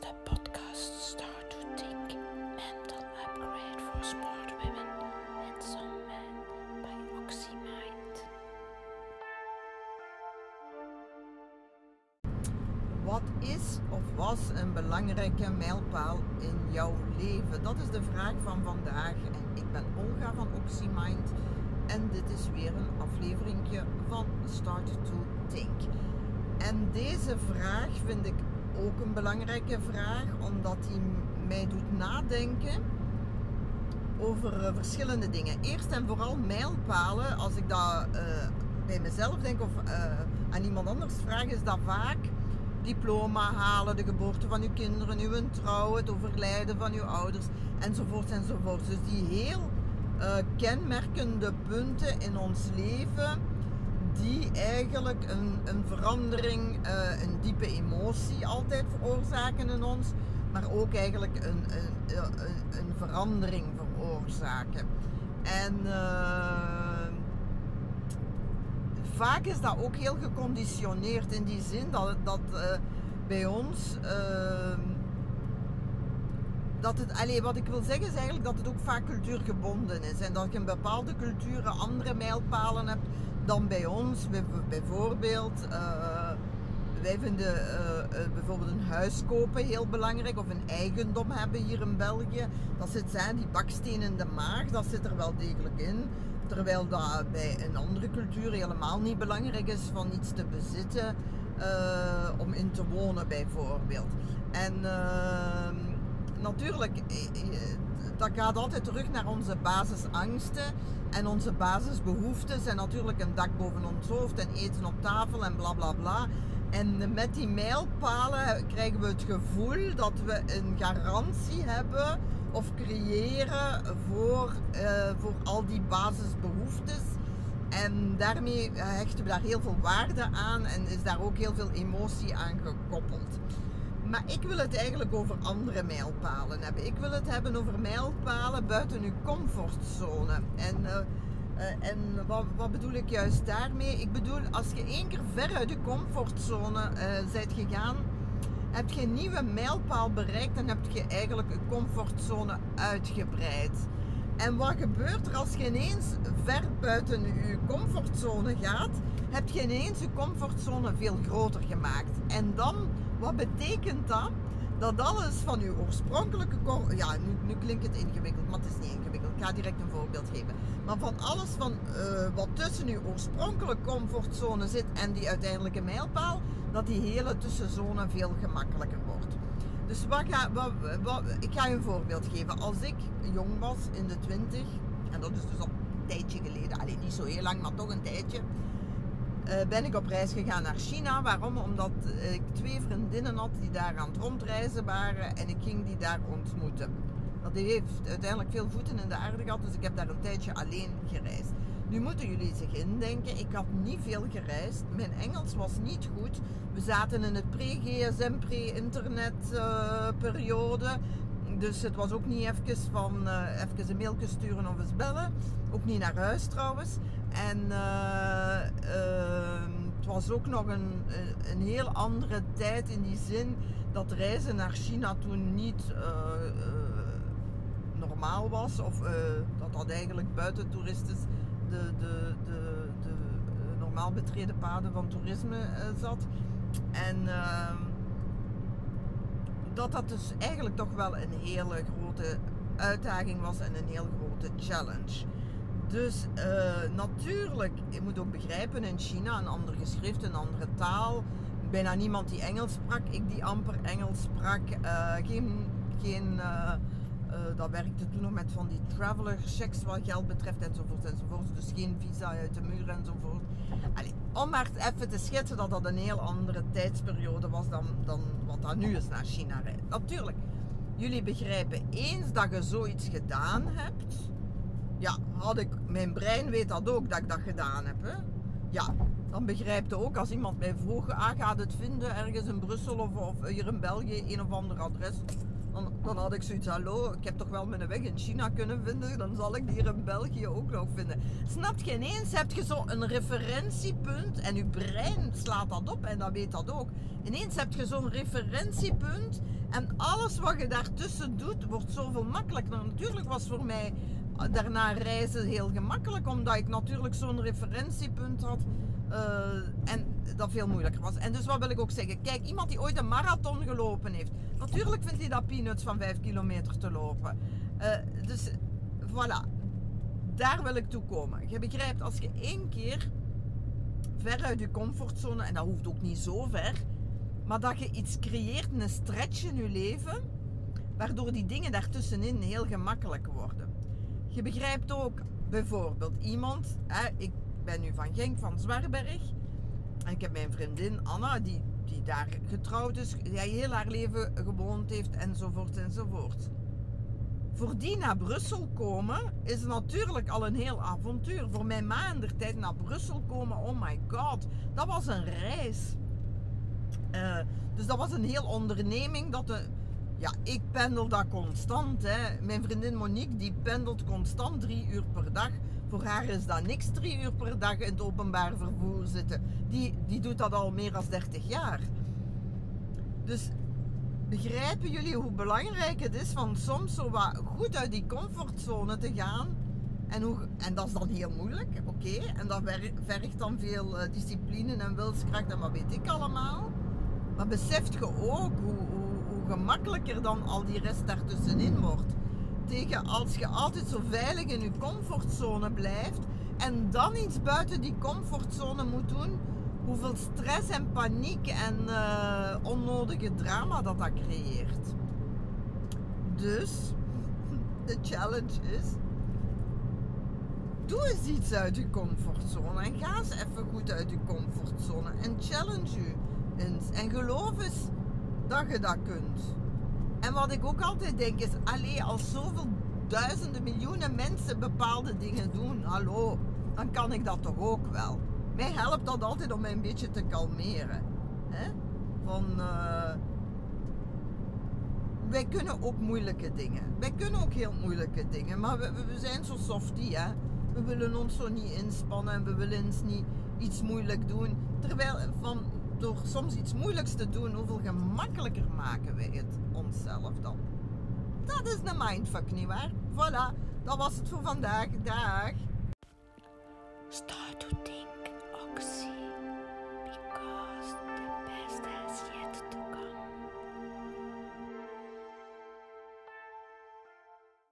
de podcast Start to Think Mental Upgrade for Smart Women and Some Men by OxyMind. Wat is of was een belangrijke mijlpaal in jouw leven? Dat is de vraag van vandaag. En ik ben Olga van OxyMind. En dit is weer een afleveringje van Start to Think. En deze vraag vind ik ook een belangrijke vraag, omdat die mij doet nadenken over eh, verschillende dingen. Eerst en vooral mijlpalen. Als ik dat eh, bij mezelf denk of eh, aan iemand anders vraag, is dat vaak diploma halen, de geboorte van uw kinderen, uw trouw, het overlijden van uw ouders, enzovoort enzovoort. Dus die heel kenmerkende punten in ons leven, die eigenlijk een, een verandering, een diepe altijd veroorzaken in ons, maar ook eigenlijk een, een, een, een verandering veroorzaken. En eh, vaak is dat ook heel geconditioneerd in die zin dat, dat eh, bij ons. eh, dat het, allee, wat ik wil zeggen is eigenlijk dat het ook vaak cultuurgebonden is. En dat je in bepaalde culturen andere mijlpalen hebt dan bij ons. Bij- Bijvoorbeeld, eh, wij vinden eh, eh, bijvoorbeeld een huis kopen heel belangrijk. Of een eigendom hebben hier in België. Dat zit zijn die baksteen in de maag, dat zit er wel degelijk in. Terwijl dat bij een andere cultuur helemaal niet belangrijk is van iets te bezitten. eh, om in te wonen bijvoorbeeld. En ehm, natuurlijk, dat gaat altijd terug naar onze basisangsten en onze basisbehoeftes. En natuurlijk een dak boven ons hoofd en eten op tafel en bla bla bla. En met die mijlpalen krijgen we het gevoel dat we een garantie hebben of creëren voor, eh, voor al die basisbehoeftes. En daarmee hechten we daar heel veel waarde aan en is daar ook heel veel emotie aan gekoppeld. Maar ik wil het eigenlijk over andere mijlpalen hebben. Ik wil het hebben over mijlpalen buiten uw comfortzone. En, eh, eh, en wat, wat bedoel ik juist daarmee? Ik bedoel, als je één keer ver uit je comfortzone eh bent gegaan, heb je een nieuwe mijlpaal bereikt en heb je eigenlijk je comfortzone uitgebreid. En wat gebeurt er als je ineens ver buiten je comfortzone gaat? Heb je ineens je comfortzone veel groter gemaakt. En dan, wat betekent dat? Dat alles van je oorspronkelijke Ja, nu, nu klinkt het ingewikkeld, maar het is niet ingewikkeld. Ik ga direct een voorbeeld geven. Maar van alles van, eh, wat tussen je oorspronkelijke comfortzone zit en die uiteindelijke mijlpaal, dat die hele tussenzone veel gemakkelijker wordt. Dus wat ga, ik ga je een voorbeeld geven. Als ik jong was, in de 20, en dat is dus al een tijdje geleden, alleen niet zo heel lang, maar toch een tijdje, eh, ben ik op reis gegaan naar China. Waarom? Omdat eh, ik twee vriendinnen had die daar aan het rondreizen waren en ik ging die daar ontmoeten. Dat heeft uiteindelijk veel voeten in de aarde gehad, dus ik heb daar een tijdje alleen gereisd. Nu moeten jullie zich indenken, ik had niet veel gereisd. Mijn Engels was niet goed. We zaten in het pre-GSM, pre-internet eh, periode. Dus het was ook niet even van eh, even een mailje sturen of eens bellen. Ook niet naar huis trouwens. En eh, ehm, het was ook nog een, een- heel andere tijd in die zin dat reizen naar China toen niet normaal was. Of eh, dat dat eigenlijk buiten toeristisch de, de, de, de eh, normaal betreden paden van toerisme eh, zat. En ehm, dat dat dus eigenlijk toch wel een hele grote uitdaging was en een heel grote challenge. Dus natuurlijk, je moet ook begrijpen in China een ander geschrift, een andere taal. Bijna niemand die Engels sprak, ik die amper Engels sprak. Geen, geen eh, dat werkte toen nog met van die traveler checks wat geld betreft enzovoort enzovoort. Dus geen visa uit de muur enzovoort. Allee, om maar even te schetsen dat dat een heel andere tijdsperiode was dan, dan wat dat nu is naar China rijdt. Natuurlijk, jullie begrijpen eens dat je zoiets gedaan hebt. Ja, had ik, mijn brein weet dat ook dat ik dat gedaan heb. Hè? Ja, dan begrijpt je ook als iemand mij vroeg, ah, gaat het vinden ergens in Brussel of, of hier in België, een of ander adres. Dan, had ik zoiets, hallo, ik heb toch wel mijn weg in China kunnen vinden, dan zal ik die hier in België ook nog vinden. Snap je, ineens heb je zo een referentiepunt en je brein slaat dat op en dat weet dat ook. Ineens heb je zo'n referentiepunt en alles wat je daartussen doet wordt zoveel makkelijker. Nou, natuurlijk was voor mij daarna reizen heel gemakkelijk, omdat ik natuurlijk zo'n referentiepunt had. eh, en dat veel moeilijker was. En dus wat wil ik ook zeggen? Kijk, iemand die ooit een marathon gelopen heeft. Natuurlijk vindt hij dat peanuts van 5 kilometer te lopen. Eh, dus voilà. Daar wil ik toe komen. Je begrijpt, als je één keer ver uit je comfortzone, en dat hoeft ook niet zo ver, maar dat je iets creëert, een stretch in je leven, waardoor die dingen daartussenin heel gemakkelijk worden. Je begrijpt ook bijvoorbeeld iemand, hè, ik ben nu van Genk, van Zwarberg, en ik heb mijn vriendin Anna, die, die daar getrouwd is, die heel haar leven gewoond heeft, enzovoort, enzovoort. Voor die naar Brussel komen is natuurlijk al een heel avontuur. Voor mijn ma in der tijd naar Brussel komen, oh my god, dat was een reis. Eh, dus dat was een heel onderneming. Dat de, ja, ik pendel dat constant. Hè. Mijn vriendin Monique die pendelt constant drie uur per dag. Voor haar is dat niks, drie uur per dag in het openbaar vervoer zitten. Die, die doet dat al meer dan 30 jaar. Dus begrijpen jullie hoe belangrijk het is van soms zo wat goed uit die comfortzone te gaan? En, hoe, en dat is dan heel moeilijk, oké. En dat vergt dan veel eh, discipline en wilskracht en wat weet ik allemaal. Maar beseft je ook hoe gemakkelijker dan al die rest daartussenin wordt. Tegen als je altijd zo veilig in je comfortzone blijft en dan iets buiten die comfortzone moet doen, hoeveel stress en paniek en eh, onnodige drama dat dat creëert. Dus, de challenge is, doe eens iets uit je comfortzone en ga eens even goed uit je comfortzone en challenge je eens. En geloof eens dat je dat kunt. En wat ik ook altijd denk is, allee, als zoveel duizenden miljoenen mensen bepaalde dingen doen, hallo, dan kan ik dat toch ook wel. Mij helpt dat altijd om mij een beetje te kalmeren. Hè? Van, eh, wij kunnen ook moeilijke dingen. Wij kunnen ook heel moeilijke dingen, maar we, we- we zijn zo softie, hè. We willen ons zo niet inspannen en we willen eens niet iets moeilijk doen. Terwijl van, door soms iets moeilijks te doen, hoeveel gemakkelijker maken wij het onszelf dan. Dat is een mindfuck, nietwaar? Voilà, dat was het voor vandaag. Dag. Start to think, Oxy.